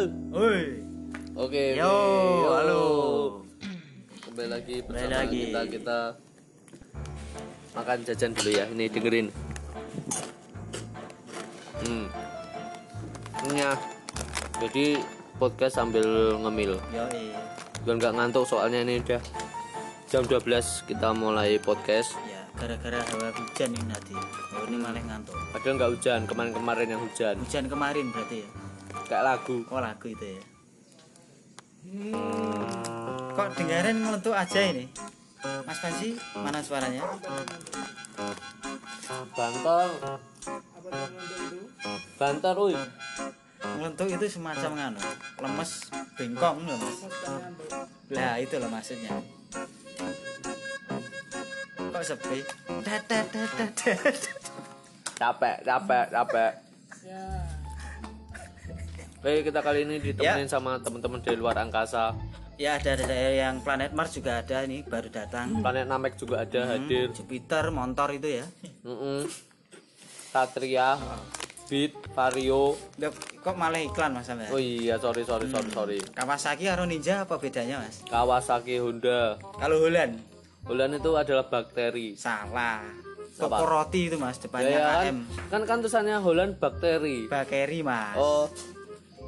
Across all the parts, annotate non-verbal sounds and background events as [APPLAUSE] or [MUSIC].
Woi. Oke. Yo, oke. halo. Kembali lagi Kembali bersama lagi. kita kita makan jajan dulu ya. Ini dengerin. Hmm. Ya. Jadi podcast sambil ngemil. Yo, Biar nggak ngantuk soalnya ini udah jam 12 kita mulai podcast. ya gara-gara hawa hujan ini nanti. Oh, ini malah ngantuk. Padahal nggak hujan kemarin-kemarin yang hujan. Hujan kemarin berarti ya. Kayak lagu. Oh, lagu itu ya. Kok dengarin ngelentuk aja ini? Mas Panji, mana suaranya? Bantal. Bantal, uy. Ngelentuk itu semacam nganu, lemes, bengkong loh mas. Lah itu loh maksudnya. Kok sepi? Capek capek capek Oke kita kali ini ditemenin sama teman-teman dari luar angkasa Ya ada ada yang planet Mars juga ada nih baru datang. planet Namek juga ada hadir Jupiter, Montor itu ya. Mm-mm. Satria Beat Vario Loh, kok malah iklan mas sampe? oh iya sorry sorry sorry sorry Kawasaki karo Ninja apa bedanya mas? Kawasaki Honda Kalau Holland Holland itu adalah bakteri salah. Toko roti itu mas ya, depannya ya, kan, KM. kan kan tulisannya Holland bakteri Bakeri mas. oh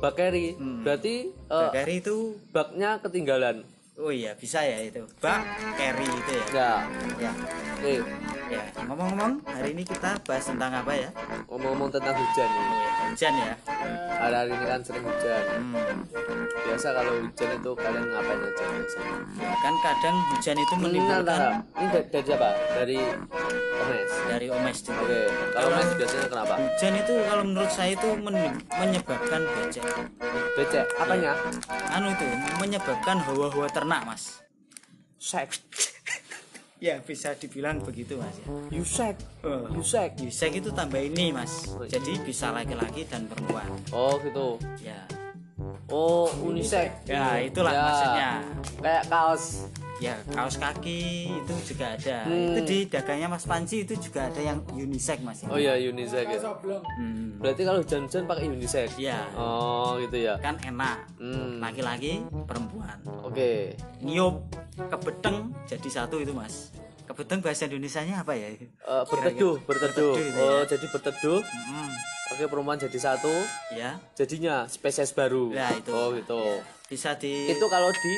bakteri Hmm. berarti eh, Bakeri itu baknya ketinggalan oh iya bisa ya itu. Bakeri itu ya. ya Ya. oke Ya, ngomong-ngomong, hari ini kita bahas tentang apa ya? ngomong-ngomong tentang hujan Oh ya, hujan ya. hari-hari ini kan sering hujan Hmm. biasa kalau hujan itu kalian ngapain aja biasanya Kan kadang hujan itu menimbulkan ini dari, dari siapa dari Omes dari omes juga. oke kalau Omes biasanya kenapa Hujan itu kalau menurut saya itu men- menyebabkan becek. becek apanya Anu itu menyebabkan hawa-hawa ternak, Mas. seks [LAUGHS] Ya, bisa dibilang begitu, Mas. ya. yusek Oh. yusek Yusek itu tambah ini, Mas. Jadi bisa laki-laki dan perempuan. oh gitu Ya. oh unisex Ya, itulah Ya. maksudnya. kayak kaos Ya, kaos kaki itu juga ada. Hmm. Itu di dagangnya Mas Panji itu juga ada yang unisex, Mas. oh iya unisex ya Hmm. berarti kalau hujan-hujan pakai unisex Ya, oh gitu ya kan enak. hmm. Laki-laki, perempuan. oke Niup kebeteng jadi satu itu, Mas. Kebeteng bahasa Indonesianya apa ya? Eh, berteduh berteduh Berteduh gitu oh ya. jadi berteduh Hmm, oke perempuan jadi satu ya. jadinya spesies baru Nah, itu. oh gitu Bisa di itu kalau di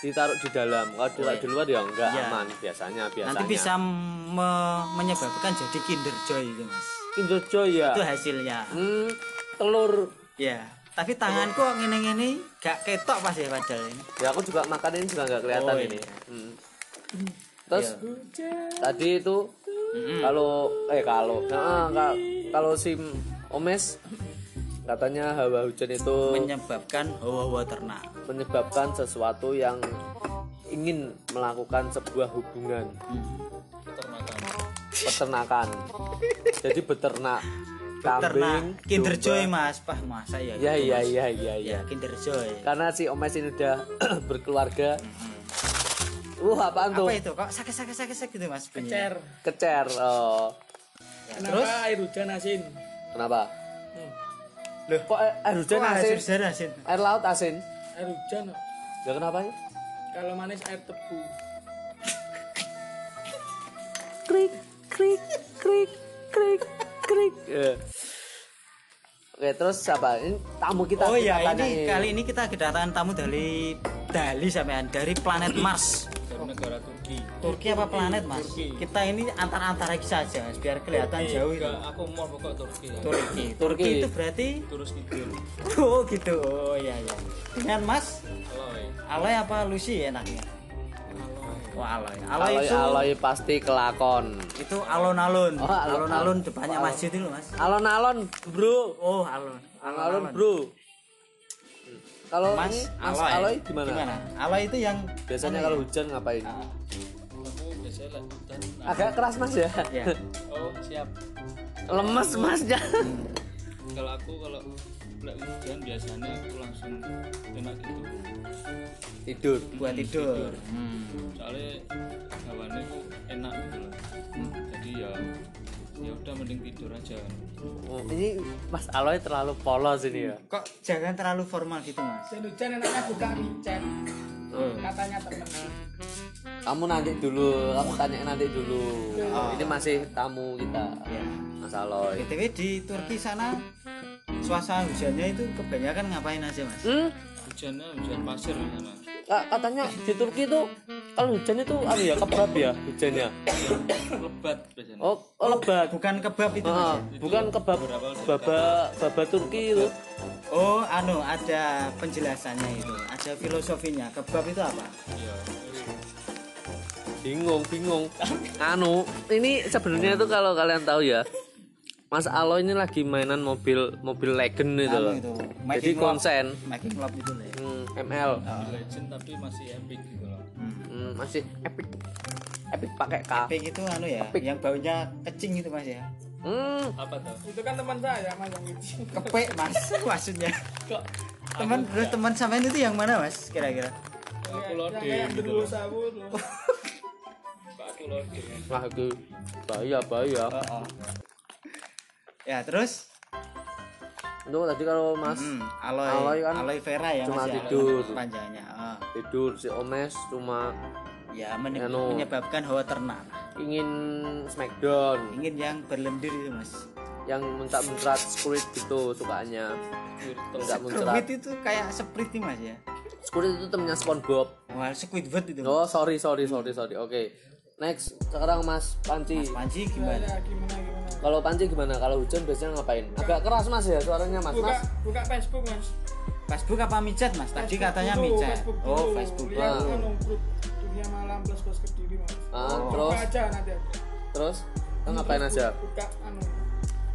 ditaruh di dalam kalau ditaruh di luar ya enggak Iya. aman biasanya biasanya nanti bisa me- menyebabkan jadi Kinder Joy itu, Mas. Kinder Joy ya Itu hasilnya. hmm, telur Ya. Tapi tanganku kok ngene-ngene gak ketok pas ya padahal ini. ya aku juga makan ini juga nggak kelihatan Oh, ini iya. Hmm. terus Iya. tadi itu Mm-mm. kalau eh kalau nah, ka- kalau sim omes katanya hawa hujan itu menyebabkan hawa-hawa ternak. menyebabkan sesuatu yang ingin melakukan sebuah hubungan peternakan jadi beternak Ternak kambing Kinder domba. Joy Mas, pah masa ya? ya gitu, ya Mas? ya ya ya Ya, Kinder Joy. karena si omes ini udah [CLEARS THROAT] berkeluarga uh apaan tuh Apa itu? Kok sakit-sakit-sakit gitu Mas? bunyinya? Cer. kecer oh Ya, Kenapa terus air hujan asin? kenapa Loh, kok air, air hujan kok asin asin asin. air laut asin Air hujan. ya kenapa ya Kalau manis air tebu. krik krik krik krik krik Ya. Oke terus siapa? Ini tamu kita. Oh kita ya, tanyain. ini kali ini kita kedatangan tamu dari Dali sampean dari planet Mars. Dari negara Turki. Turki apa planet Mas? Turki. Kita ini antara-antara saja Mas, biar kelihatan Turki. jauh itu. Enggak, aku mau pokok Turki. Turki. [LAUGHS] Turki. Turki itu berarti Terus kidul. Oh gitu. Oh iya iya. Dengan Mas Aloy. Aloy apa Lucy enaknya? Oh Aloy. Aloy, Aloy, itu aloy pasti kelakon. itu alun-alun. Oh, alun-alun depannya alun. masjid itu Mas. Alon-alon, bro. Oh alun. Alon-alon, bro. Kalau Mas ini Mas Aloy. Aloy gimana? Gimana? Aloy itu yang Biasanya kalau ya? hujan ngapain? Ah, Agak keras mas ya. ya. Oh, siap. Lemes masnya. Kalau aku kalau hujan biasanya aku langsung enak itu. Tidur. buat tidur. Hmm. Soalnya hawannya itu enak gitu loh. Jadi ya ya udah mending tidur aja Oh, ini Mas Aloy terlalu polos ini ya. kok jangan terlalu formal gitu mas hujan enaknya buka micet. Katanya temen. Kamu nanti dulu, kamu tanya nanti dulu. Ini masih tamu kita, ya Mas Aloy. btw di Turki sana suasana hujannya itu kebanyakan ngapain aja mas Hmm, hujannya hujan pasir di sana Ka- katanya di Turki itu kalau hujan itu anu ya kebab ya hujannya. lebat biasanya Oh, oh lebat. bukan kebab itu mas Ah, ya? bukan kebab baba baba Turki itu. oh anu ada penjelasannya itu ada filosofinya kebab itu apa ya Bingung, bingung. Anu, ini sebenarnya itu kalau kalian tahu ya, Mas Alo ini lagi mainan mobil mobil legend itu loh. Anu itu Jadi konsen. Making love itu ya. hmm, ML legend tapi masih epic gitu loh. Hmm, masih epic. Epic pakai K. Epic itu anu ya yang baunya kecing itu mas ya? Hmm, apa tuh? Itu kan teman saya mas yang itu. kepek mas [LAUGHS] maksudnya. Kok teman terus teman sampean itu yang mana mas kira-kira? Aku Yang kayak gitu dulu loh loh. Kok aku loading wah itu bahaya bahaya. oh, oh. Ya terus? Untuk tadi kalau Mas hmm, aloe Aloe kan aloe vera ya cuma mas ya tidur. panjangnya Ah. tidur si Omes cuma ya men- Anu. menyebabkan hawa ternak. ingin smackdown. Ingin yang berlendir itu mas. Yang muncrat-muncrat squid gitu sukanya. Enggak muncrat Squid itu kayak sprite nih mas ya? Squid itu temennya SpongeBob. Wah Squidward itu. Oh sorry sorry sorry sorry. Oke next sekarang Mas Panci Panji gimana Ya gimana gimana. kalau Panci gimana kalau hujan biasanya ngapain agak keras Mas ya suaranya Mas Buka Mas buka Facebook mas. Facebook apa micet mas tadi Facebook katanya dulu, micet Facebook oh dulu. Facebook Lihat anu grup dunia malam plus plus kediri mas. ah, Buka terus aja nanti aja. terus kita ngapain aja Buka anu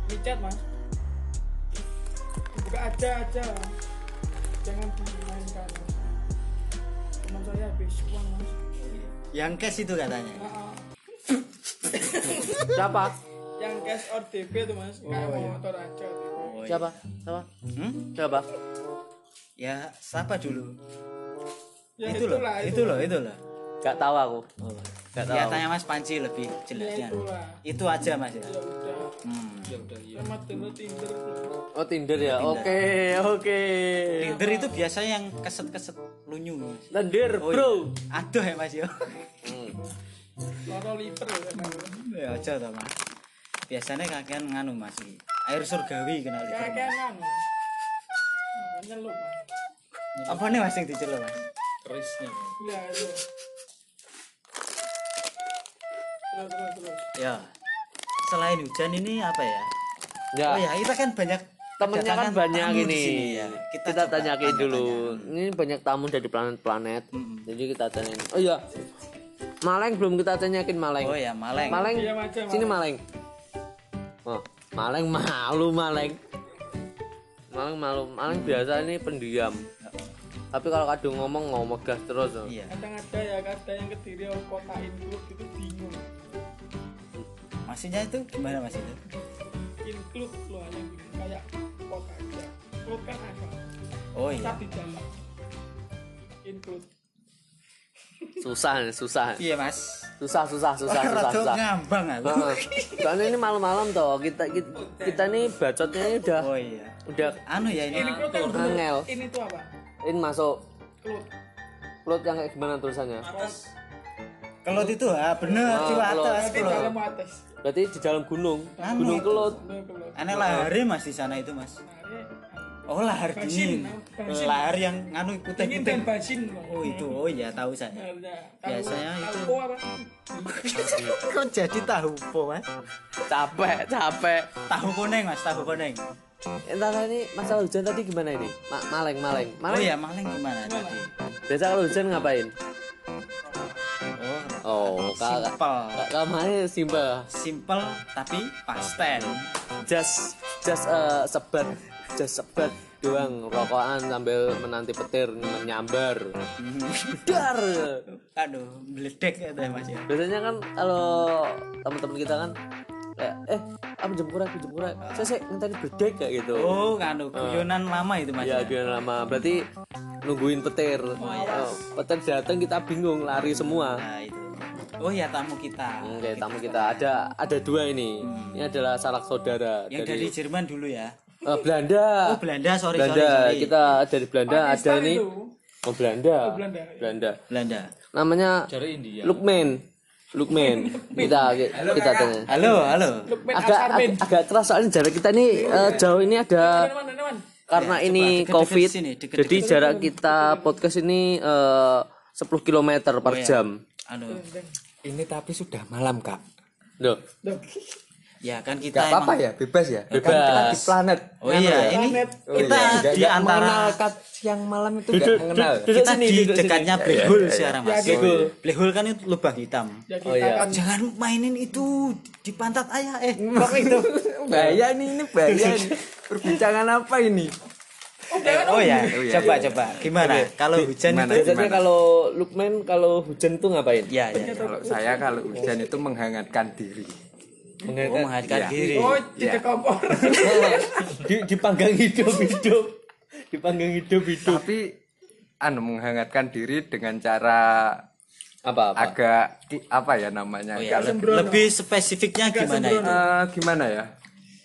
micet mas. Buka aja aja. Jangan dimainkan. Mas. Teman saya habis uang mas. Yang cash itu katanya. [LAUGHS] Siapa? Yang cash OTP tuh mas. Kayak motor aja oh, siapa? Siapa? Hmm? siapa? Ya siapa dulu? Ya itu loh itulah, itu loh itu loh Gak tahu aku. Gak ya tahu tanya mas Panji lebih ya jelasnya itulah itu aja mas. Ya ya udah. Hmm. ya udah iya. Loh. oh Tinder ya? Oke oke. Tinder itu biasanya yang keset-keset lunyu mas. Tinder Oh, bro. iya. aduh ya mas yo. Hmm. loro liver ya kan ya aja toh mas. Biasanya kakean nganu mas air surgawi kenal makanya lu mas. apa nih mas yang diceluk mas? Kerisnya ya itu terus terus terus. Ya. Selain hujan ini apa ya? Ya. Oh ya kita kan banyak temennya kan banyak ini. sini ya. kita, coba tanyakin dulu. tanya-tanya. ini banyak tamu dari planet-planet. Mm-mm. jadi kita tanyain. Oh iya. Maleng belum kita tanyakin Maleng. Oh ya maleng. Maleng aja, sini Maleng. Oh Maleng malu Maleng. Maleng malu. Maleng biasa ini pendiam tapi kalau kadang ngomong ngomong gas terus oh. iya. Kadang ada ya kadang yang kediri orang kotain dulu gitu bingung. Maksudnya itu gimana mas itu include lo hanya kayak kok aja. Include kan ada oh iya. Tapi jalan. Include susah susah. Iya mas. Susah susah susah susah Rada susah. ngambang aku. Soalnya ini malam-malam toh kita, kita kita ini bacotnya ini udah oh iya. udah anu ya ini kan dulu. Angel ini tuh apa ini masuk. Include plot yang kayak gimana tulisannya? Kelut itu ha bener Oh, di kelut. atas kelut. dalam atas. Berarti di dalam gunung. Anu. Gunung itu. kelut. Aneh lahar mas di sana itu mas. Oh lahar dingin basin. lahar yang anu putih putih loh. Oh itu. Oh iya tahu saya. Harusnya. Biasanya Tahu- itu- [LAUGHS] kok jadi tahu po mas? Capek capek. Tahu kuning mas tahu kuning entar ini masalah hujan tadi gimana ini? Ma- maleng maleng. Oh maleng? iya maling gimana tadi? Biasa kalau hujan ngapain? Oh oh simple kamarnya simple simple tapi pastel just just eh, sebat just sebat doang rokokan sambil menanti petir menyambar. Dar! Aduh meledek ya mas ya. Biasanya kan kalau teman-teman kita kan kayak eh aku jemput aku jemput saya saya ngenteni bedek kayak gitu oh anu guyonan lama itu mas ya gimana lama berarti nungguin petir Oh, petir datang kita bingung lari semua nah itu Oh ya tamu kita. Oke, tamu kita ada ada dua ini. Ini adalah sanak saudara Yang dari Jerman dulu ya. Eh, Belanda. Oh Belanda, sorry Belanda. sorry sorry. Kita dari Belanda ada Pakistan ini. itu. Oh Belanda. Belanda. Belanda. Belanda. Namanya dari India Lukman. Lukman. kita kita tanya. Halo, halo. Lukman Agak, Asarmin. agak keras soalnya jarak kita ini eh, jauh ini ada Teman, teman. karena Ya, ini coba covid sini, deket-deket. jadi jarak kita podcast ini eh, 10 km per Oh, ya. jam Anu. Ini tapi sudah malam kak. Loh, Duh. Ya kan kita Gak apa-apa ya, bebas ya. Bebas. Kan kita di planet. Oh iya, ini Planet. Oh kita iya, di nggak antara siang malam itu Duduk, gak mengenal. duduk. kita sini, di duduk dekatnya sini. Black Hole sekarang Mas. Ya, gitu. Black Hole kan itu lubang hitam. Ya kita Oh, iya. kan Jangan mainin itu di pantat ayah eh [LAUGHS] kok itu. bahaya nih, ini bahaya nih. Perbincangan apa ini? Oh ya, iya, coba coba. Gimana? Kalau hujan Gimana? itu biasanya kalau Lukman kalau hujan tuh ngapain ya ya. ya. Kalau saya kalau hujan itu menghangatkan diri. Oh, menghangatkan Iya. diri. Oh, tidak kompor. [LAUGHS] di, dipanggang hidup hidup dipanggang hidup hidup Tapi anu menghangatkan diri dengan cara apa apa agak apa ya namanya? Oh ya, le- lebih spesifiknya gimana itu? eh, gimana ya?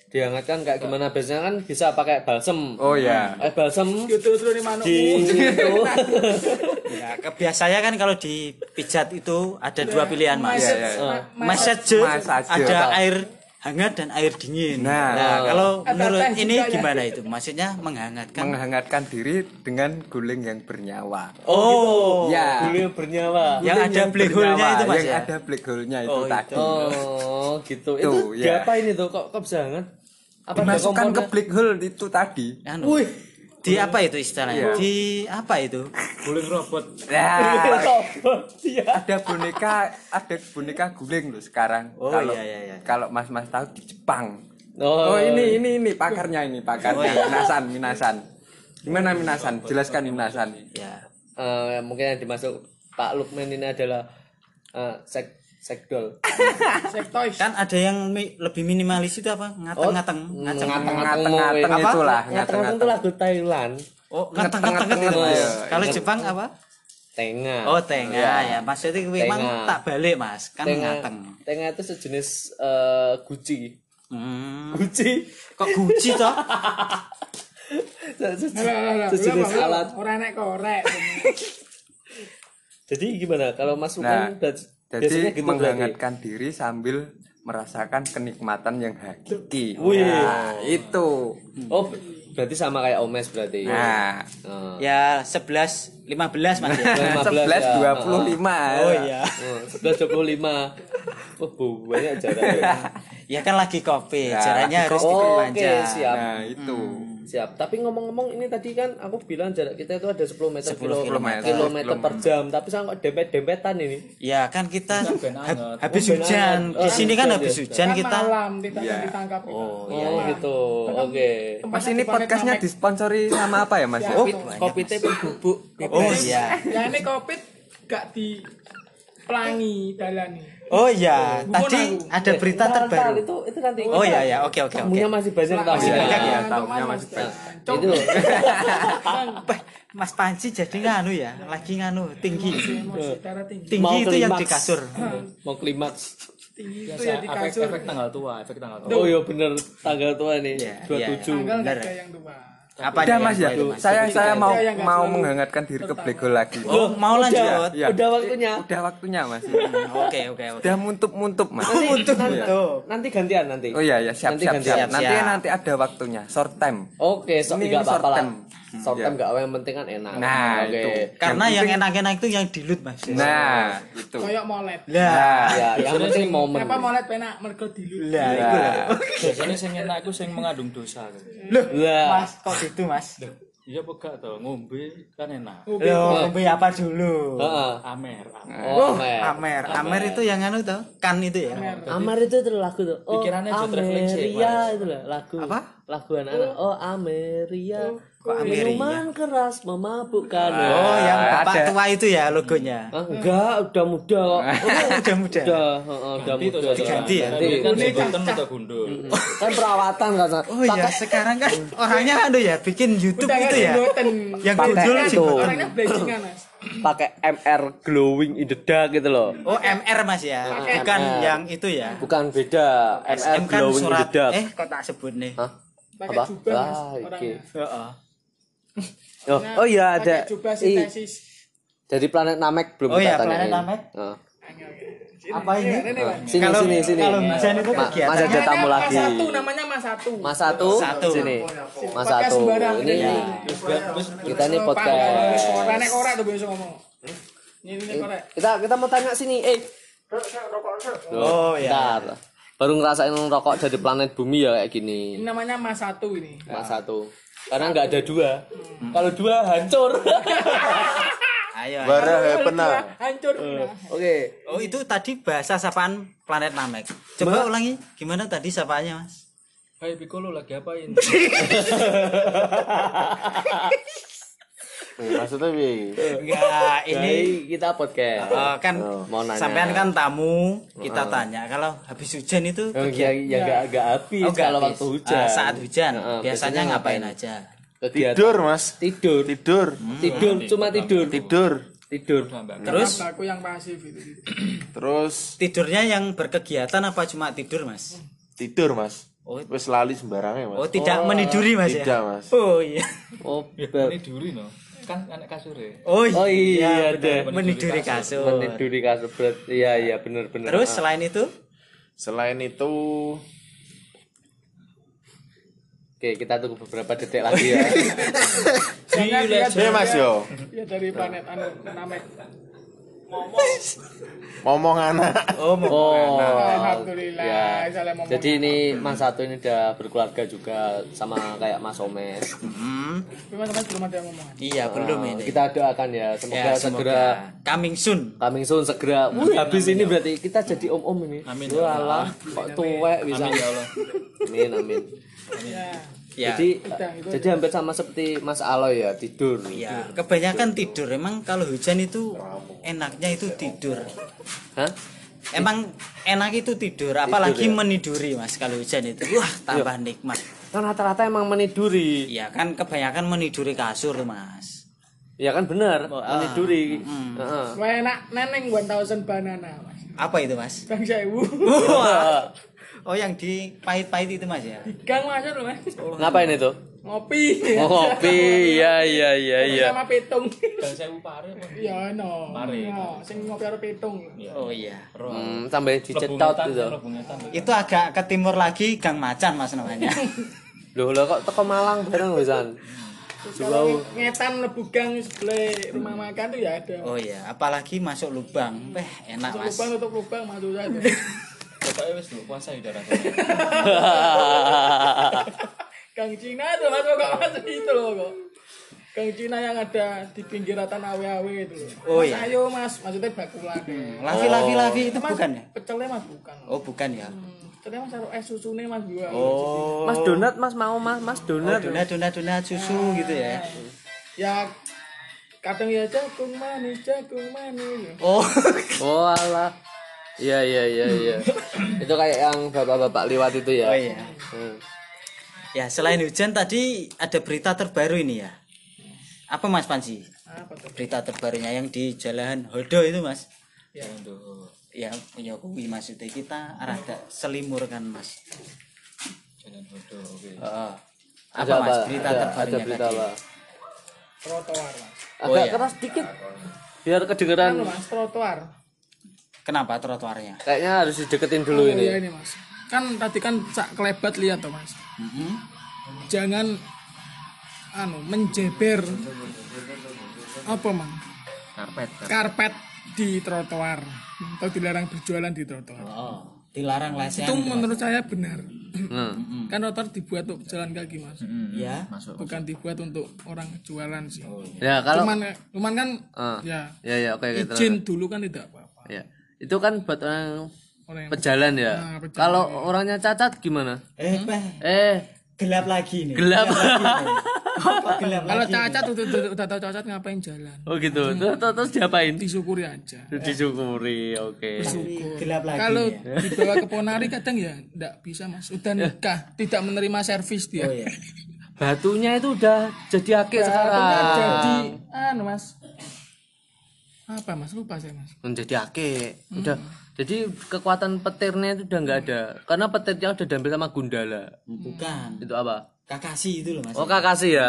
Dihangatkan kayak gimana biasanya kan bisa pakai balsem Oh ya. eh balsem Gitu terus di [LAUGHS] mana? di itu Ya, kebiasanya kan kalau di pijat itu ada dua pilihan mas. Iya, iya. Massage. ada air hangat dan air dingin. Nah. kalau Ada menurut ini ya. gimana itu? Maksudnya menghangatkan. Menghangatkan diri dengan guling yang bernyawa. oh Ya. beliau bernyawa yang Guling ada black hole-nya itu mas yang ya. ada black hole-nya itu Oh, tadi. oh gitu itu ya. diapain itu kok kok bisa hangat apa Dimasukkan ke black hole itu tadi. Anu, wih di apa itu istilahnya? Iya. Di apa itu? guling robot Nah, [LAUGHS] Iya. ada boneka ada boneka guling loh sekarang Oh, kalau iya, iya, iya. kalau mas mas tahu di Jepang oh, oh, ini ini ini pakarnya ini pakarnya Oh, iya. minasan minasan gimana minasan jelaskan minasan Ya. Eh, mungkin yang dimasuk Pak Lukman ini adalah eh, sek sekdol [LAUGHS] Sektois. Kan ada yang mi- lebih minimalis itu apa? Ngateng-ngateng, ngaceng. ngateng-ngateng Apa? itulah ngateng-ngateng itu lagu Thailand Oh, ngateng-ngateng itu. Ngeteng-ngeteng, Mas. iya. Kalau Jepang apa? tengah Oh, tengah ya. Maksudnya memang tak balik, Mas. Kan tengah ngateng. tengah itu sejenis eh, guci Hmm. guci Kok guci toh? [LAUGHS] Sejenis alat Ora nek korek. [LAUGHS] jadi gimana kalau Mas nah jadi gitu berarti menghangatkan diri sambil merasakan kenikmatan yang hakiki Wih. nah, itu oh berarti sama kayak Omes berarti nah Eh, Ya 11 15 Mas [LAUGHS] ya. 15 11 ya. 25 Oh iya. Oh, 11 25 oh bu, banyak jaraknya [LAUGHS] Ya kan lagi kopi, Ya, jaraknya lagi harus kopi. diperpanjang. Oke, siap. nah itu Siap. Tapi ngomong-ngomong ini tadi kan aku bilang jarak kita itu ada 10 meter 10 kilo- kilometer. kilometer per jam. Tapi saya kok dempet-dempetan ini. Ya kan kita hab- anget. habis Oh, hujan. Di Oh, sini kan habis ya. hujan Kan kita malam tidak Iya. ditangkap. Oh, kita. iya, Oh gitu. Oke. mas ini podcastnya disponsori sama apa ya mas Oh, Kopi teh bubuk. Oh iya. Ya ini covid gak di pelangi dalani. Oh iya, Bukan tadi aku. ada berita terbaru. Itu itu nanti. Oh iya ya, oke oke oke. Tamunya masih banyak tamu. Iya, ya. iya, tahunya masih banyak. Itu Mas Panci jadi nganu ya, lagi nganu tinggi. Tinggi. Itu yang di kasur. mau klimaks. Tinggi itu biasa ya di kasur. efek tanggal tua efek tanggal tua Oh iya bener tanggal tua nih. Iya, 27. Tanggal Bener. gak ada yang tua. Apa Udah mas ya, saya saya mau mau menghangatkan diri ke black hole lagi. Oh, mau lanjut. Iya. Udah waktunya. Udah waktunya mas. [LAUGHS] Oke oke oke. Udah muntup-muntup mas. Nanti, nanti, Tuh. nanti gantian nanti. Oh iya ya siap Nanti siap siap. Nanti nanti ada waktunya. Short time. Oke, so, Ini- ini short lah. Short term nggak apa yang penting kan enak. Nah, Oke. itu. Karena Yang yang penting- enak-enak itu yang dilut mas. Nah itu. Kayak molet. Lah, Ya, yang penting momen. Kenapa molet penak mergo dilu. lah itu loh. biasanya sing enak aku sing mengandung dosa Loh, Lah, Mas kok gitu mas? iya apa gak tau ngombe kan enak Loh, ngombe apa dulu? heeh. amer amer Oh, Amer. Amer, Amer itu yang anu tuh, kan itu ya. Amer itu tuh lagu tuh. Oh, Pikirannya Ameria itu lah lagu. Apa? Lagu anak-anak. Oh, Ameria. kok Ameria? Minuman keras memabukkan. Oh, yang Ah, bapak ada. tua itu ya logonya. Ah, enggak, udah muda kok. [LAUGHS] Udah muda. Udah, heeh, udah Ganti muda. diganti ya? Ganti. kan atau gundul [LAUGHS] Kan perawatan kan. Oh iya, sekarang kan orangnya anu ya bikin YouTube Udah itu gak ya. Yang gundul itu. Orangnya blancingan mas. pakai MR glowing in the dark gitu loh. Oh MR mas ya, bukan MR. yang itu ya. Bukan beda. MR SM kan glowing in the surat. dark. Eh kok tak sebut nih? Hah? Pakai Apa? jubah mas Ah, oke. orangnya Heeh. Oh, oh iya ada. jubah i- sintesis Dari planet Namek belum Oh kita iya, tanyain. planet Namek. Oh. Apa ini? Sini Kalau- sini sini. kalau Mas Jan itu Ma- kegiatannya- Mas ada tamu lagi. Mas satu namanya mas satu Mas satu, Satu. sini. Mas satu. Ini Ya. kita ini podcast. korek korek tuh biasa ngomong ini ini korek Kita kita mau tanya sini, eh. Oh ya. Bentar. Baru ngerasain rokok dari planet bumi ya kayak gini. ini namanya mas satu ini Mas satu. Karena nggak ada dua. Kalau dua hancur. [LAUGHS] Ayo. Bara pernah. hancur Oke. Oh itu tadi bahasa sapaan planet Namek. Coba ulangi gimana tadi sapaannya mas? Hai Piccolo lagi apain? [LAUGHS] Maksudnya bi. Enggak, ini kita podcast. eh, kan mau nanya. sampean kan tamu, kita tanya kalau habis hujan itu Oh, ya ya nggak nggak habis Oh, kalau habis. waktu hujan. Ah, saat hujan Heeh, biasanya ngapain aja? Kegiatan. Tidur mas. Tidur. Tidur. Tidur cuma tidur. Tidur. Tidur. Terus aku yang pasif itu [CLEARS THROAT] Terus tidurnya yang berkegiatan apa cuma tidur mas? tidur mas. Oh. Wes lali sembarangnya mas. Oh tidak meniduri mas ya? Tidak mas. Oh iya. Oh, Ini duri no. Kan anak kasure. Oh iya, Oh iya, benar. deh. meniduri kasur. meniduri kasur berat. Iya iya benar benar. Terus selain itu Selain itu Oke, kita tunggu beberapa detik lagi ya. [LAUGHS] jangan lihat ya mas yo. ya dari planet anu namek Ngomong anak. oh mau Oh. alhamdulillah ya. ngomong Jadi ini Mas Satu ini udah berkeluarga juga sama kayak Mas Omes. Hmm, Tapi mas mas belum ada ngomong iya belum Oh, ini. Kita doakan ya, semoga Ya, segera semoga coming soon. coming soon segera. Wih, habis ini berarti kita jadi om-om ini. Amin. Walah, kok tuwek bisa. Amin ya Allah. Amin amin. ya Ya. Jadi jadi hampir sama seperti Mas Aloy ya, tidur. Ya, kebanyakan tidur. Emang kalau hujan itu enaknya itu tidur. Hah? Emang enak itu tidur, apalagi meniduri mas kalau hujan itu. Wah, tambah nikmat. Kan rata-rata emang meniduri. Ya kan kebanyakan meniduri kasur mas. Ya kan benar, ah. meniduri. Heeh. Wah, enak neneng 1000 banana mas Apa itu mas? bang sewu Wah. [LAUGHS] Oh yang di pahit-pahit itu mas ya? gang masuk loh mas Ngapain itu? ngopi Oh, kopi. Iya iya iya iya. sama petung Dan saya pare apa? ya no Pare. no sing ngopi karo petung Oh iya. Hmm, sampai dicetot gitu. Itu agak ke timur lagi Gang Macan mas namanya. [LAUGHS] Loh, lah kok teko Malang bareng wisan. kalau ngetan lebu gang sebelah rumah makan tuh ya ada Oh iya, apalagi masuk lubang. Eh, enak tutup mas. lubang tutup lubang masuk saja [LAUGHS] Pokoknya wis lho puasa ya darah. gang Cina tuh mas kok masuk itu loh kok gang Cina yang ada di pinggiratan awe-awe itu Oh, mas iya. ayo mas maksudnya bakulan Lavi, lavi, lavi itu mas bukan ya? pecelnya mas bukan Oh bukan ya? Hmm, pecelnya mas taruh es susunya mas gua Oh. Mas donat Mas mau Mas Mas Oh, donat. donat, donat, donat susu gitu ya? ya kadang ya jagung manis jagung manis Oh, Oh alah. Iya iya iya iya. [COUGHS] itu kayak yang bapak-bapak lewat itu ya. oh iya. Hmm. Ya selain hujan tadi ada berita terbaru ini ya. Apa Mas Panji? apa tuh Berita terbarunya yang di Jalan Hodo itu Mas? ya Ya punya kuwi maksudnya kita rada selimur kan Mas. Jalan bodoh. Oke. Heeh. Ada Apa Mas apa? berita Ada- terbarunya Ada berita tadi? apa? trotoar mas Oh, Agak iya. keras dikit. Biar kedengeran. Anu, mas trotoar Kenapa trotoarnya? Kayaknya harus dideketin dulu oh ini. iya ini mas kan tadi kan sak kelebat lihat tuh mas jangan anu menjeber apa mang Karpet. karpet di trotoar atau dilarang berjualan di trotoar Oh, dilarang lesehan. itu menurut saya benar Hmm. kan trotoar dibuat untuk jalan kaki mas Ya. bukan dibuat untuk orang jualan sih Ya kalau cuman cuman kan Ah. ya ya ya oke gitu. izin dulu kan tidak apa-apa Ya. Itu kan buat orang orang yang pejalan ya. Nah, pejalan. Kalau orangnya cacat gimana? Eh, Peh, Eh, gelap lagi nih. gelap. Gelap [LAUGHS] kalau cacat udah, udah, udah tahu cacat ngapain jalan oh gitu. Terus, terus, terus diapain? disyukuri aja Disyukuri. Oke. gelap lagi. kalau ya. dibawa ke [LAUGHS] ponari kadang ya enggak bisa mas udah nikah tidak menerima servis dia Oh iya. Batunya itu udah jadi akik sekarang. jadi anu mas apa mas? Lupa saya mas. Menjadi ake udah. Jadi kekuatan petirnya itu udah nggak ada. Karena petirnya udah diambil sama Gundala. Bukan. Itu apa? Kakasi itu loh mas. Oh kakasih ya?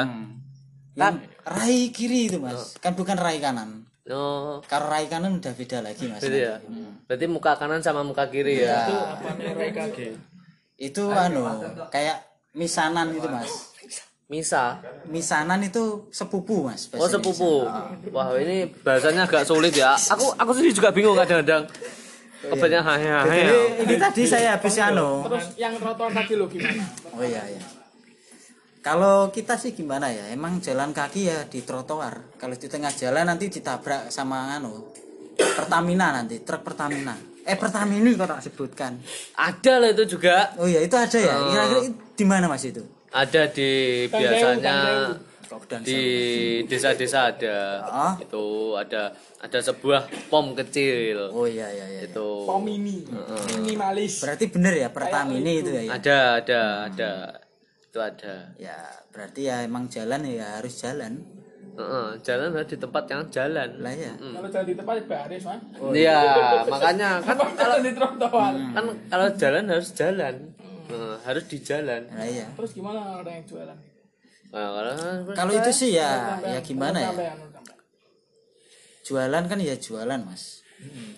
Yang rai kiri itu mas. Kan bukan rai kanan. Oh. Kalau rai kanan udah beda lagi mas. Gitu ya? Berarti muka kanan sama muka kiri ya? Apa nih RKG itu anu kayak misanan itu mas misa. Misanan itu sepupu mas oh sepupu. Wah ini bahasanya agak sulit ya. Aku aku sendiri juga bingung kadang-kadang. Kebanyakan hahe hahe Indonesia. Jadi, ini tadi saya habis anu. terus yang trotoar tadi lo gimana? Oh iya iya. Kalau kita sih gimana ya? Emang jalan kaki ya di trotoar. Kalau di tengah jalan nanti ditabrak sama anu Pertamina nanti truk Pertamina. Eh Pertamini kok tak sebutkan? Ada lah itu juga. Oh iya itu ada ya? Kira-kira di mana mas itu ada di biasanya Lockdown di desa-desa ada. Ah. itu ada ada sebuah pom kecil. Oh iya iya iya. Itu. Pom mini minimalis. Berarti bener ya Pertamini itu. ya, ya? Ada ada ada. Itu ada. Ya berarti ya emang jalan ya harus jalan. Heeh, jalan harus di tempat yang jalan. Lah ya kalau jalan di tempat baris mas. Iya, [LAUGHS] makanya kan kalau di trotoar kan kalau jalan harus jalan Heeh, harus di jalan. Lah ya terus gimana orang yang jualan? Nah, kalau kalau itu sih ya ya gimana ya? Sampean, sampean. jualan kan ya jualan mas.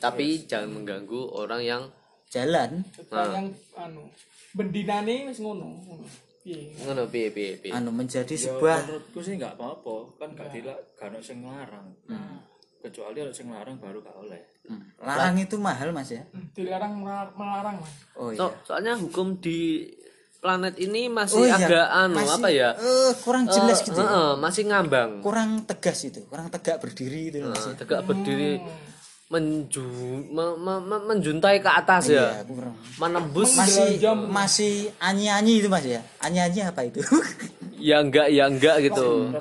Tapi jangan mengganggu orang yang jalan. Jualan yang anu bendinane wis ngono. Ngono. piye? Ngono piye piye piye? Anu menjadi ya sebuah menurutku sih nggak apa-apa. Kan gak dilak gak ono sing larang kecuali ada sing larang baru gak oleh. Hmm, larang itu mahal mas ya? dilarang melar- melarang mas. Oh iya. So- soalnya hukum di planet ini masih Oh iya, agak anu masih, apa ya? eh, kurang jelas Eh, gitu. ya. heeh, masih ngambang. Kurang tegas itu kurang tegak berdiri itu mas ya. tegak berdiri menju me- me- me- menjuntai ke atas ya? Iya, kurang. Menembus. Masih masih anyi anyi itu mas ya? Anyi anyi apa itu [LAUGHS] ya enggak ya enggak gitu.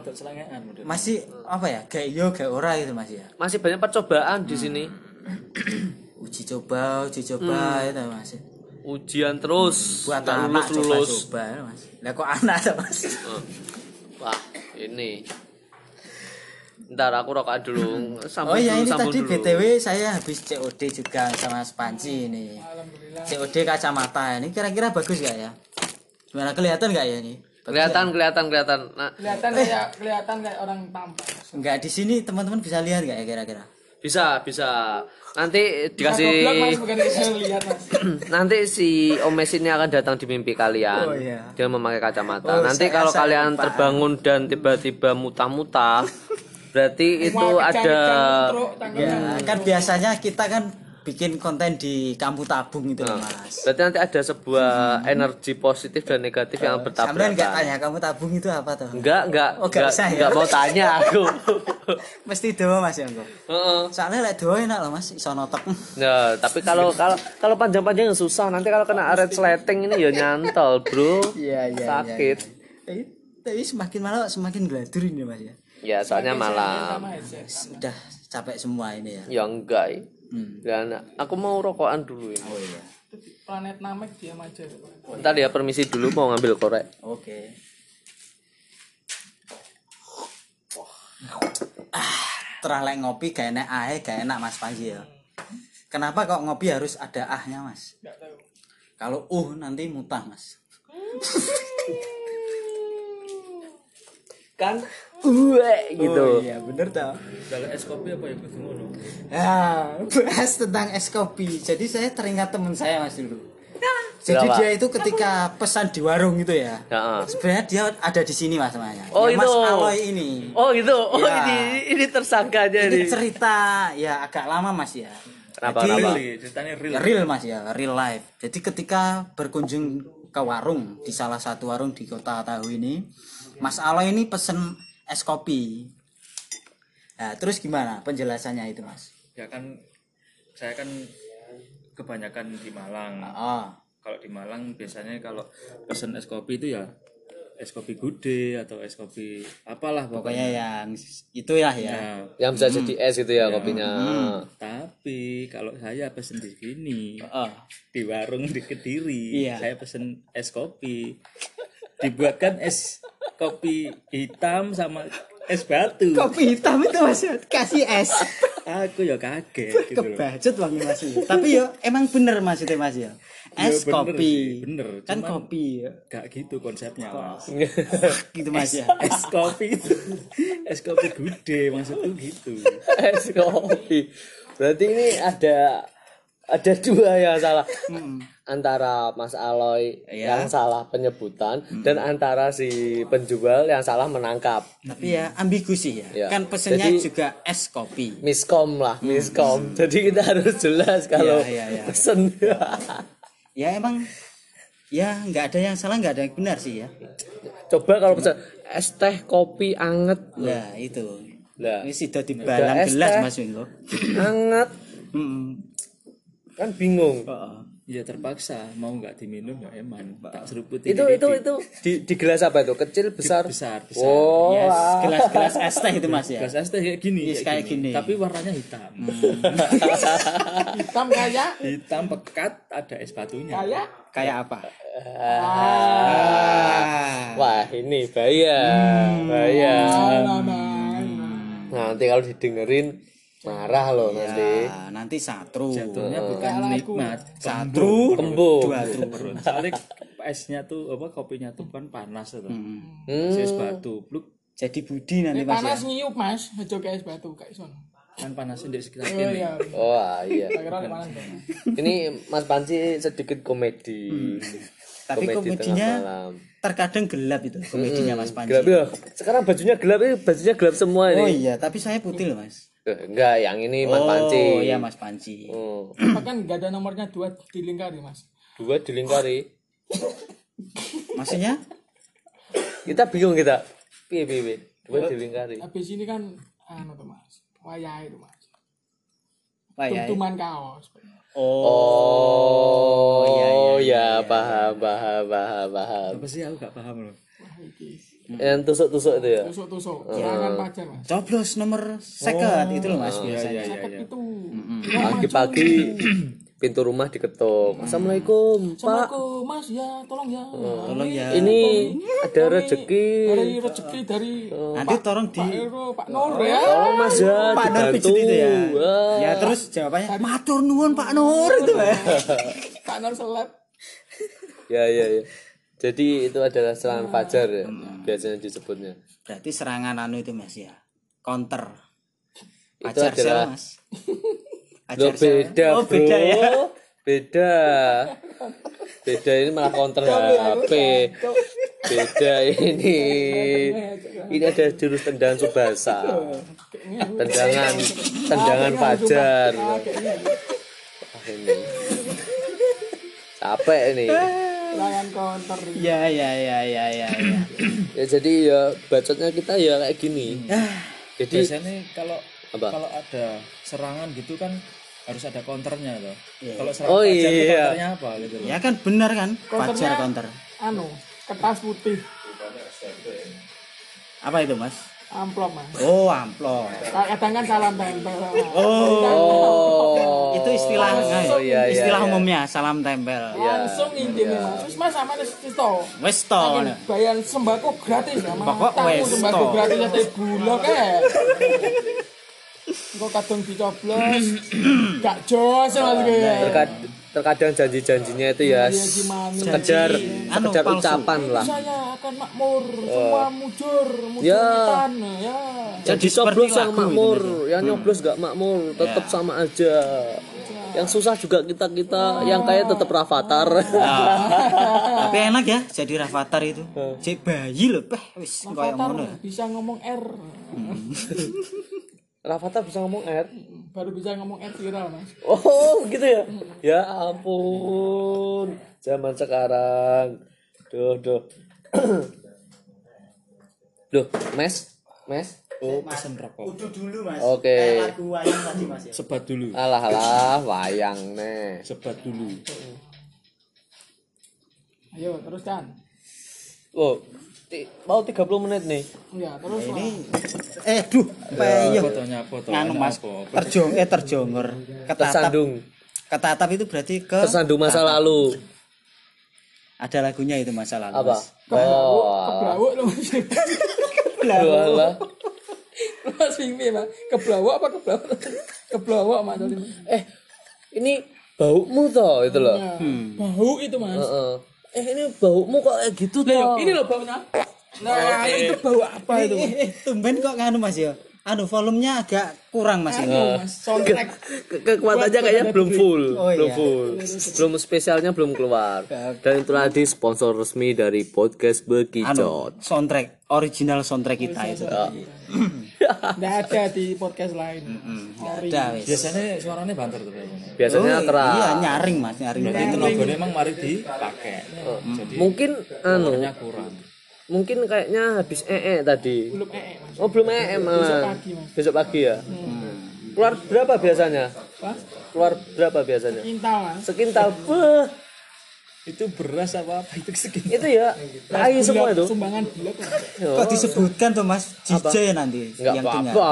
masih apa ya? Kayak yo kayak ora gitu mas ya? Masih banyak percobaan di sini. [CLEARS THROAT] Uji coba uji coba itu mas ujian terus. Buat nggak anak lulus lulus. coba coba mas. Lah kok anak tuh mas? Eh, wah ini. Ntar aku rokokan dulu. Oh sambung iya dulu ini tadi dulu. Btw saya habis COD juga sama Spanci ini. Alhamdulillah. COD kacamata ini kira-kira bagus gak ya? Gimana kelihatan gak ya ini kelihatan kelihatan kelihatan nah kelihatan kayak kelihatan kayak orang tampan nggak? nggak di sini teman-teman bisa lihat gak ya kira-kira bisa bisa nanti dikasih lihat [CLEARS THROAT] nanti si Om Mes ini akan datang di mimpi kalian. Oh, iya. Dia memakai kacamata. Oh, nanti saya- kalau saya kalian paham. terbangun dan tiba-tiba muta-muta, berarti itu ada ya kan biasanya kita kan bikin konten di kampung tabung itu loh mas berarti nanti ada sebuah energi positif dan negatif yang Sampai nggak bertabrakan. tanya kamu tabung itu apa tuh Enggak, enggak, Oh, nggak enggak, usah ya? enggak mau tanya aku. [LAUGHS] mesti doa mas ya engko Heeh. soalnya lek doa enak loh mas iso notok Nah, tapi kalau kalau kalau panjang-panjang susah. Nanti kalau kena resleting ini ya nyantol, Bro. iya iya Sakit. iya. Eh, tapi semakin malam semakin gladur ini mas ya Ya, soalnya malam. sama headset udah capek semua ini ya Ya enggak. Hmm. Dan aku mau rokokan dulu ini. oh iya. Planet Namek diam aja Ntar ya permisi dulu mau ngambil korek. oke. Ah teralek ngopi gak enak ae gak enak mas Panji ya. Kenapa kok ngopi harus ada ahnya mas? Kalau uh nanti mutah mas. Kan uwe gitu. oh, iya bener tau kalau es kopi apa ya kudu ngono Ya, bahas tentang es kopi. Jadi saya teringat teman saya mas dulu. Jadi Berapa? dia itu ketika pesan di warung itu ya. Ya, ah. Sebenarnya dia ada di sini mas namanya. Oh, Ya, Mas itu. Aloy ini. Oh gitu. Oh Ya. ini ini tersangkanya Ini nih. cerita ya agak lama mas ya. Kenapa, Jadi, kenapa? Real, ceritanya real ya, real mas ya, real life. Jadi ketika berkunjung ke warung di salah satu warung di kota Tahu ini, Mas Aloy ini pesen es kopi. Nah, terus gimana penjelasannya itu mas? ya kan saya kan kebanyakan di Malang Oh, kalau di Malang biasanya kalau pesen es kopi itu ya es kopi gude atau es kopi apalah pokoknya pokoknya yang itu ya ya. Nah, Yang bisa jadi es gitu ya kopinya. tapi kalau saya pesen di sini Oh. di warung di Kediri Iya. saya pesen es kopi dibuatkan es kopi hitam sama es batu. Kopi hitam itu mas ya kasih es. Aku ya kaget gitu kebacut wangi mas ya. tapi yo emang bener mas itu mas ya? Es bener kopi. sih, bener. kan Cuman- kopi ya. gak gitu konsepnya mas. [LAUGHS] gitu mas ya? Es kopi itu. Es kopi gede maksudku gitu. Es kopi. Berarti ini ada ada dua yang salah antara Mas Aloy Iya. yang salah penyebutan dan antara si penjual yang salah menangkap. tapi ya ambigu sih ya Ya. kan pesennya Jadi- juga es kopi Miskom lah, miskom. Jadi kita harus jelas kalau Iya, iya, iya. pesen. ya emang ya nggak ada yang salah nggak ada yang benar sih ya Coba kalau pesen es teh kopi anget. Nah itu. Lah, Ini sudah di balang es gelas. Mas Wingko. anget Hmm. kan bingung. Ya terpaksa mau nggak diminum ya eman tak seruput Itu itu itu di, di gelas apa itu? Kecil, besar? besar besar Oh, Yes, ah. gelas-gelas es teh itu Mas ya. Gelas es teh kayak gini, Yes, kayak gini. tapi warnanya hitam. [LAUGHS] hitam kayak hitam pekat, ada es batunya. kayak Kayak apa? Ah. Wah, ini bahaya. Bahaya. nah, nah, Nanti kalau didengerin marah loh nanti. Ya, nanti satru. Jatuhnya bukan nikmat, Satru. Kembung. Dua tru. Soalnya esnya tuh apa kopinya tuh kan panas tuh. Hmm. Es batu, pluk Jadi budi nanti Ini Mas ya. panas nyiup mas, aja kayak es batu kayak son. kan panasnya di sekitar Oh sini. iya, Oh ah, iya. panas. Ini Mas Panci sedikit komedi. Tapi Komedi komedinya terkadang gelap itu komedinya Mas Panji. Gelap ya. Sekarang bajunya gelap ini bajunya gelap semua Oh ini. iya, tapi saya putih loh Mas. Enggak, yang ini Mas Oh Panci. iya Mas Panji. Oh, Bahkan nggak ada nomornya dua di lingkari mas. dua dilingkari. Maksudnya? Kita bingung kita. Piye piye piye. Dua dilingkari. Habis ini kan anu tuh mas, wayah itu mas. Ya? Tumtuman kaos. Oh. Oh, iya, iya, ya, paham, paham, paham, paham. Apa sih aku gak paham loh. Wah Yang tusuk-tusuk itu ya. tusuk-tusuk, serangan pacar mas. Coblos nomor seket itu loh Mas biasanya. Sakit itu. Pagi-pagi [CLEARS THROAT] pintu rumah diketuk. Assalamualaikum, Pak. Assalamualaikum mas ya tolong ya. Tolong ya. Ini ada rezeki. Dari rezeki dari Nanti tolong di Pak Ero, Pak Nur ya. Tolong Mas ya, Pak Nur pijit itu ya. Wah. Ya terus jawabannya matur nuwun Pak Nur itu ya. Pak Nur seleb. [LAUGHS] Ya, ya, ya. Jadi itu adalah serangan fajar ya, biasanya disebutnya. Berarti serangan anu itu Mas ya. Counter. Itu Ajar sel adalah Mas. Sel. beda, Oh bro. beda ya. Beda. Beda ini malah counter HP. Beda ini. Ini ada jurus tendangan subasa. Tendangan tendangan fajar. Wah, ini. Capek ini. Ya ya ya ya ya. ya. Ya jadi ya bacotnya kita ya kayak gini. Jadi Biasanya kalau Apa? kalau ada serangan gitu kan harus ada counternya loh. Iya. Kalau serangan Oh, fajar itu iya. counternya apa gitu loh. Ya kan benar kan? Counternya- Fajar counter. Anu, kertas putih, Apa itu Mas? Amplop mas. Oh amplop. Kadang kan salam tempel. oh. Itu istilah Oh, iya, iya, istilah iya. umumnya salam tempel. Langsung intinya mas. Terus mas sama nih Sisto. Wes to. Saking Bayar sembako gratis ya mas. Sembako gratis ada bulog ya. Kok kadang dicoblos, [CLEARS THROAT] gak jos ya mas. Terkad- terkadang janji-janjinya itu ya Iya, gimana? sekedar Anu, sekedar ucapan lah. Saya akan makmur, semua mujur, mujur Ya. ya. Yang Jadi seperti yang makmur, yang nyoblos gak makmur, tetap Ya. sama aja. Yang susah juga kita kita, yang kaya tetap rafatar. [LAUGHS] Tapi enak ya jadi rafatar itu. Cek bayi loh, peh wis koyo Avatar ngono. bisa ngomong R, [LAUGHS] rafatar bisa ngomong R. baru bisa ngomong R viral mas. Oh, gitu ya. Ya ampun. Zaman sekarang. Duh, duh. [CLEARS THROAT] Duh, mes, mes. Oh, pesen rokok. Udah dulu Mas. Oke. Kayak lagu wayang tadi Mas ya. Sebat dulu. Alah alah, wayang nih. Sebat dulu. Ayo teruskan. Oh, mau 30 menit nih. Ya terus Ini eh duh, peyeh. Fotonya foto. Nganu Mas, terjong eh terjongor. Ketatap. Tersandung, Ketatap itu berarti ke tersandung masa lalu. ada lagunya itu masa lalu. Apa? Mas. Oh, Kebrau lu mas. alah. Mas Mimi Mas. Keblawak apa keblawak? keblawak Mas. eh ini baumu toh itu loh Nah, Bau itu Mas. Heeh. Eh ini baumu kok kayak gitu toh ini loh baunya. Nah, itu bau apa itu? Eh, [LAUGHS] eh, tumben kok nganu Mas ya. Anu volumenya agak kurang Mas ini. Anu, soundtrack. Ke- kekuatannya kayaknya belum full Oh, belum iya. full belum spesialnya belum keluar dan itu tadi sponsor resmi dari podcast Anu Bekicot soundtrack original soundtrack kita itu. [CLEARS THROAT] Nggak ada di podcast lain. Ori. Ada wis. biasanya suaranya banter tuh biasanya Oh, keras Iya, nyaring Mas, nyaring. berarti itu logonya emang mari dipakai jadi mungkin anu kurang mungkin kayaknya habis ee tadi Belum ee Mas. oh belum ee malah pagi, Mas. besok pagi ya keluar berapa biasanya Apa? keluar berapa biasanya Kintal Mas. sekintal Beuh, itu beras apa apa itu segini itu ya tai semua itu Sumbangan bulog. Kok disebutkan tuh Mas DJ nanti nggak yang punya. apa-apa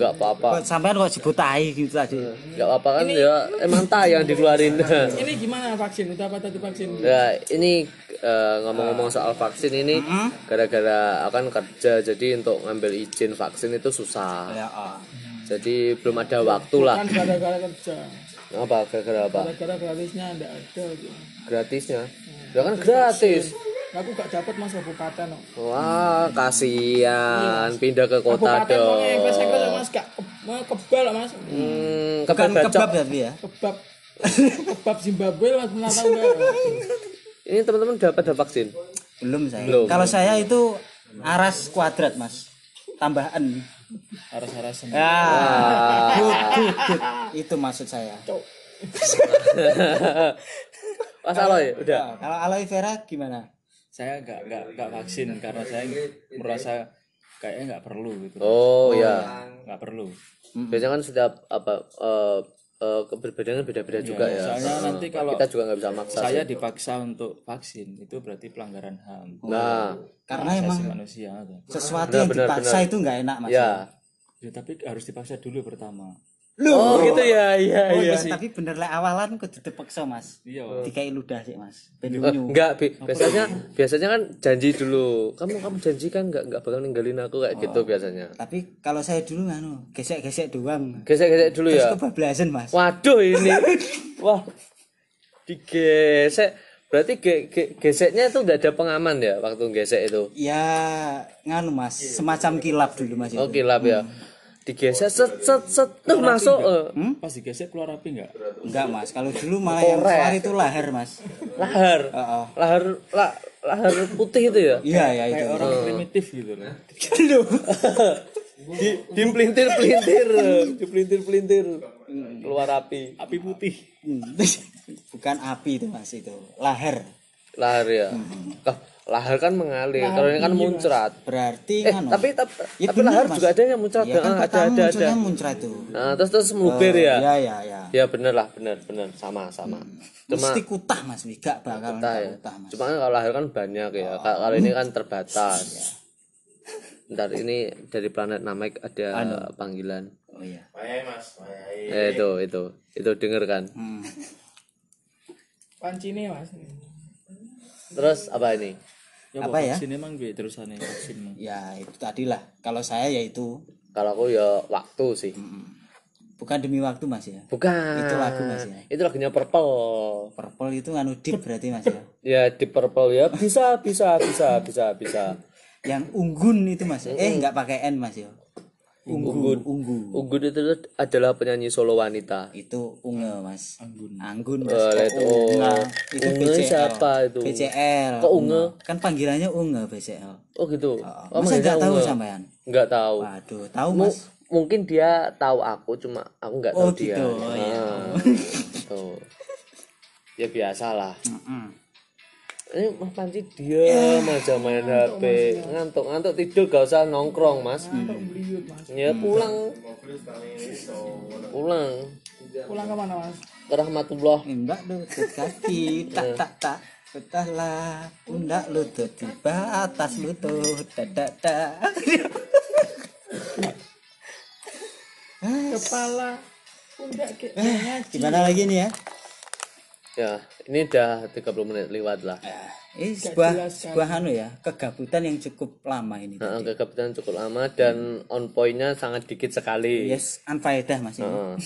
nggak apa-apa sampean kok sebut tai gitu tadi. nggak apa-apa kan ya emang tai yang dikeluarin [LAUGHS] Ini gimana vaksin? Udah apa tadi vaksin? Ya ini eh, ngomong-ngomong soal vaksin ini gara-gara akan kerja jadi untuk ngambil izin vaksin itu susah. Ya, oh. Jadi belum ada waktu lah. Kan gara-gara kerja. Apa gara-gara apa? Gara-gara gratisnya enggak ada. gitu. Gratisnya. Ya kan gratis. Aku gak dapat Mas kabupaten kok. Wah, kasihan pindah ke kota Kabupaten dong. ngepes-ngepes Mas gak ke- mau kebal Mas. Hmm, kebab kebab tapi ya. Kebab kebab Zimbabwe Mas enggak? Ini teman-teman dapat ada vaksin. Belum saya. Belum. Kalau saya itu aras kuadrat, Mas. Tambahan. aras-arasan Ya. Good, good, good. Itu maksud saya. [LAUGHS] Mas Aloy, udah. Nah, Kalau aloe vera gimana? saya nggak nggak nggak vaksin karena saya merasa kayaknya nggak perlu gitu Oh ya. nggak perlu Biasanya kan setiap apa eh eh, keberbedaan beda-beda juga ya. soalnya nanti kalau Kita juga nggak bisa maksa. saya sih. dipaksa untuk vaksin itu berarti pelanggaran ham Nah, Karena emang manusia sesuatu Benar, yang benar, dipaksa benar. itu nggak enak, Mas. ya. Ya, tapi harus dipaksa dulu pertama Oh, gitu ya, iya, Oh, iya. iya, tapi bener lah awalan kudu dipaksa, Mas. iya Dikai ludah sih, Mas. Ben unyu. Enggak, Bi. biasanya biasanya kan janji dulu. Kamu kamu janji kan enggak enggak bakal ninggalin aku kayak gitu biasanya. Tapi kalau saya dulu nganu, gesek-gesek doang. Gesek-gesek dulu Terus ya. kebablasan, Mas. Waduh ini. [LAUGHS] Wah. Digesek. Berarti ge, ge- geseknya itu enggak ada pengaman ya waktu gesek itu. Ya nganu, Mas, semacam kilap dulu, Mas. itu. Oke lah ya. Digesek set set set tuh masuk. eh. pas digesek keluar api nggak Enggak, Mas. Kalau dulu malah yang keluar itu lahar, Mas. Lahar. Heeh. Lahar la, lahar putih itu ya. Iya, ya itu. kayak orang primitif gitu loh Di dipelintir pelintir, dipelintir pelintir keluar api. api putih Hmm. [LAUGHS] Bukan api itu, Mas, itu. Lahar. lahar ya Lah, lahar kan mengalir kalau ini kan muncrat Berarti eh nganu. tapi tapi, Ya tapi bener, lahar Mas. juga ada yang muncrat Ya kan Ah, ada ada ada muncrat tuh. nah terus terus meluber ya Ya, ya, ya. ya bener lah bener bener sama sama cuma Mesti kutah, Mas. Gak bakal nggak ya kutah, Mas. cuma kan kalau lahar kan banyak ya Ka- kalau ini kan terbatas [LAUGHS] ntar ini dari planet Namek ada panggilan Oh iya. eh, itu itu itu denger kan Hmm. Pancine Mas. terus apa ini ya Apa ya? vaksin emang gue terusannya vaksin emang. Ya, itu tadi lah. Kalau saya ya itu kalau aku ya waktu sih bukan demi waktu, Mas ya. bukan Itu lagu, Mas, ya? itu lagunya purple Purple itu nganu deep berarti, Mas ya. ya di purple ya bisa bisa bisa bisa bisa Yang unggun itu, Mas. Eh, enggak pakai N, Mas ya. Unggun, unggu. Unggun itu adalah penyanyi solo wanita Itu unge, Mas. Anggun. Anggun. Boleh Mas. tuh. Unge. Itu Unge BCL. siapa itu? BCL. Kok unge? Kan panggilannya unge BCL. oh gitu Oh, oh, masa enggak tahu sampean? nggak tahu Waduh, tahu, Mas. mungkin dia tahu aku cuma aku nggak tahu Oh, dia gitu. Oh, iya. Ah, tuh ya biasalah Mm-mm. Ini Mas Panci diam aja main HP ngantuk ngantuk tidur gak usah nongkrong mas. Ya pulang. Pulang. Pulang ke mana Mas? ke rahmatullah. Enggak lutut kaki, [LAUGHS] tak tak tak. Betahlah. Pundak lutut di atas lutut. Dadak dak. [LAUGHS] Kepala pundak kayaknya Gimana lagi nih ya? Ya ini udah 30 menit lewat lah. Ini sebuah sebuah anu ya kegabutan yang cukup lama ini Nah, kegabutan cukup lama dan on pointnya sangat dikit sekali. Yes anfaedah mas ini Heeh.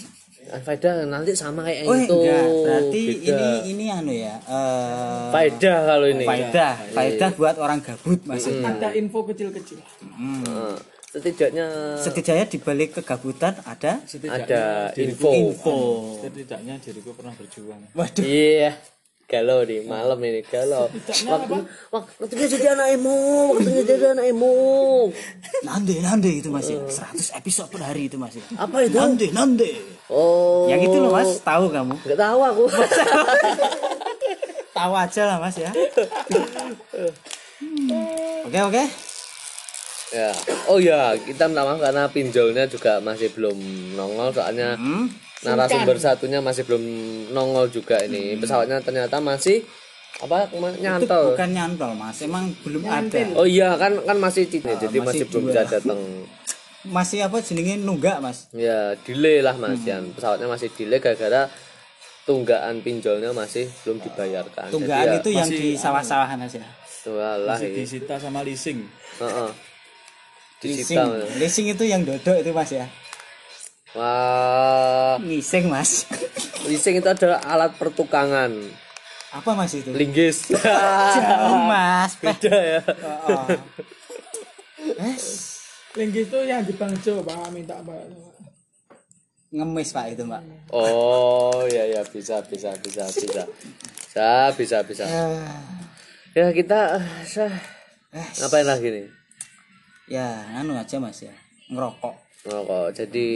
Ah, faedah nanti sama kayak yang oh itu. enggak. Berarti Beda. ini ini anu ya eh faedah kalau ini. faedah faedah buat orang gabut maksudnya ada info kecil-kecil. Heeh. Setidaknya setidaknya di balik kegabutan ada ada info. info. setidaknya diriku pernah berjuang. Waduh. Iya. Galau nih malam ini galau. Waktu waktunya jadi anak emo waktunya jadi anak emo nande nande itu masih 100 episode per hari itu masih apa itu? Nande nande. Oh. Yang itu loh mas. Tahu kamu? Nggak tahu aku. [LAUGHS] Tahu aja lah mas ya. [LAUGHS] Oke oke ya. Oh ya kita minta maaf karena pinjolnya juga masih belum nongol soalnya Hmm. narasumber satunya masih belum nongol juga ini. Pesawatnya ternyata masih apa kema- itu nyantol. bukan nyantol mas. Emang belum ada. Oh iya kan kan masih cini jadi Ah, masih masih belum bisa datang [LAUGHS] masih apa jenenge? Nunggak mas? Ya delay lah mas Hmm. Yan. pesawatnya masih delay gara-gara tunggaan pinjolnya masih belum dibayarkan. Tunggaan jadi ya, itu yang di sawah-sawahan aja. Walah, masih disita sama leasing. Heeh. leasing disita leasing. itu yang dodok itu mas ya? Wah. Ngising mas. Leasing itu adalah alat pertukangan. Apa mas itu? Linggis. [LAUGHS] Jauh mas. Beda ya. Oh. Linggis itu yang di Bangjo pak. Minta pak. Ngemis pak itu mbak. Oh ya ya bisa bisa bisa bisa. Bisa bisa bisa. Ya kita eh, sah. ngapain lagi nih ya anu aja mas ya. Ngerokok. Ngerokok. Jadi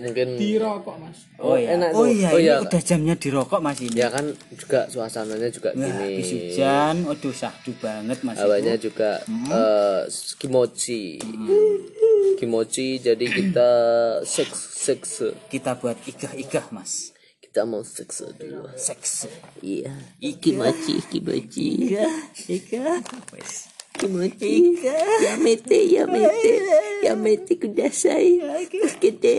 mungkin dirokok mas. Oh, iya. enak oh iya oh ini iya. udah jamnya dirokok mas ini. Ya kan juga suasananya juga Nah, gini. habis hujan aduh syahdu banget mas hawanya itu. juga eh, kimochi. Kimochi jadi kita [CLEARS THROAT] seks seks kita buat igah-igah mas. Kita mau seks dulu. Seks iya. Kimochi kimochi. Igah. Wes kimochi yamete yamete. Yamete kudasai. Gede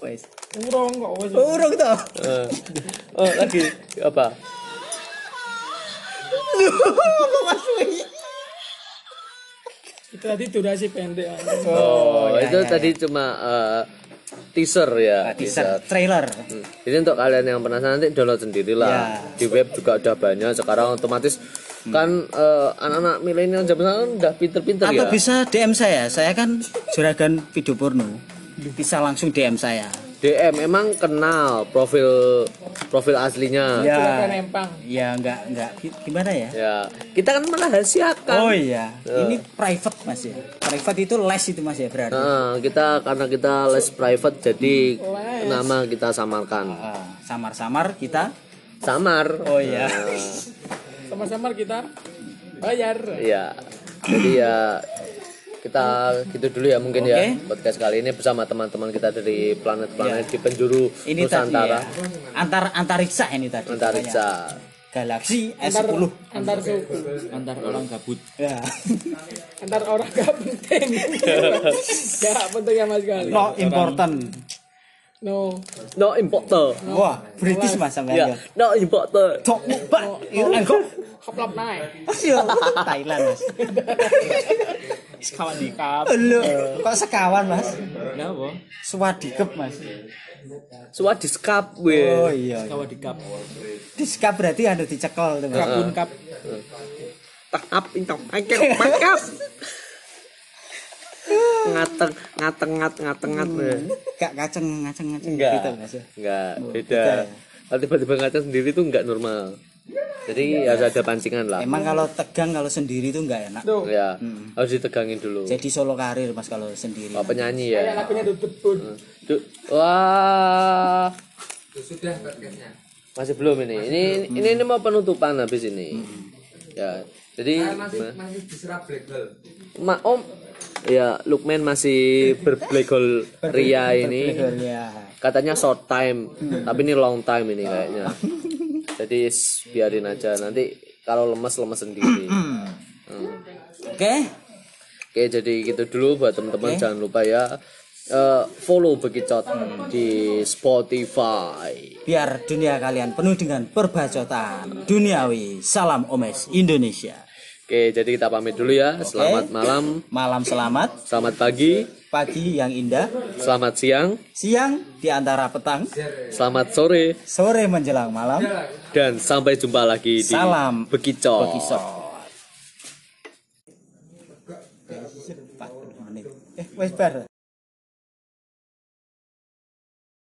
wes urung kok wes. Urung toh Eh, oh lagi apa? Itu tadi durasi pendek oh, itu tadi cuma eh, teaser ya teaser. trailer. Hmm. Jadi untuk kalian yang penasaran nanti download sendirilah. Ya. Di web juga udah banyak. Sekarang otomatis kan eh, anak-anak milenial zaman sekarang udah pinter-pinter atau ya. bisa DM saya. Saya kan juragan video porno. Bisa langsung DM saya. DM emang kenal profil profil aslinya. ya. Ya nggak nggak gimana ya? Ya, kita kan merahasiakan. oh iya. Ini private mas ya? Private itu les itu mas ya berarti? Nah, kita karena kita les private jadi nama kita samarkan. Ah, samar-samar kita? Samar. oh iya [LAUGHS] sama-sama kita bayar. Iya. Jadi ya kita gitu dulu ya mungkin ya podcast kali ini bersama teman-teman kita dari planet-planet di penjuru ini tadi Nusantara. ya. Antar antariksa ini tadi. Antariksa. galaksi S10 antar suku. Antar orang gabut. Ya. Antar orang penting gak penting sama sekali no important no. No importer. wah British mas sampai Ya, no importer. Tok mukbang itu engkau haplap naik Ayo, Thailand mas. [LAUGHS] Sekawan dikap Loh, kok sekawan mas? Kenapa? Swadikep mas. Swadiskap we. oh iya kawa dikap diskap berarti ada dicekel tuh mas. Kabun kap Takap intong. Angker pakap. Ngateng ngateng ngat ngateng ngat. we. gak kaceng ngaceng ngaceng Enggak. gitu mas ya Enggak, beda. ya? Kalau tiba-tiba ngaceng sendiri tuh enggak normal. Jadi harus ada pancingan lah. emang kalau tegang kalau sendiri tuh nggak enak tuh Ya, harus ditegangin dulu. jadi solo karir mas kalau sendiri Oh, penyanyi ya. lagunya tutup bun Duh, wah. Masih belum ini. Ini ini, ini mau penutupan habis ini. Ya. Jadi masih diserap black hole. Ma Om ya Lukman masih berblack hole Ria ini. ya Katanya short time, tapi ini long time ini kayaknya. Jadi biarin aja nanti kalau lemes lemes sendiri. Hmm. oke Oke, jadi gitu dulu buat teman-teman jangan lupa ya eh, follow Bekicot di Spotify. Biar dunia kalian penuh dengan perbacotan duniawi. Salam Omes Indonesia. Oke, jadi kita pamit dulu ya. Selamat malam, Malam selamat, selamat pagi, pagi yang indah, selamat siang, siang di antara petang, selamat sore, sore menjelang malam. dan sampai jumpa lagi di Salam Bekicot. Bekisot. Eh, wes.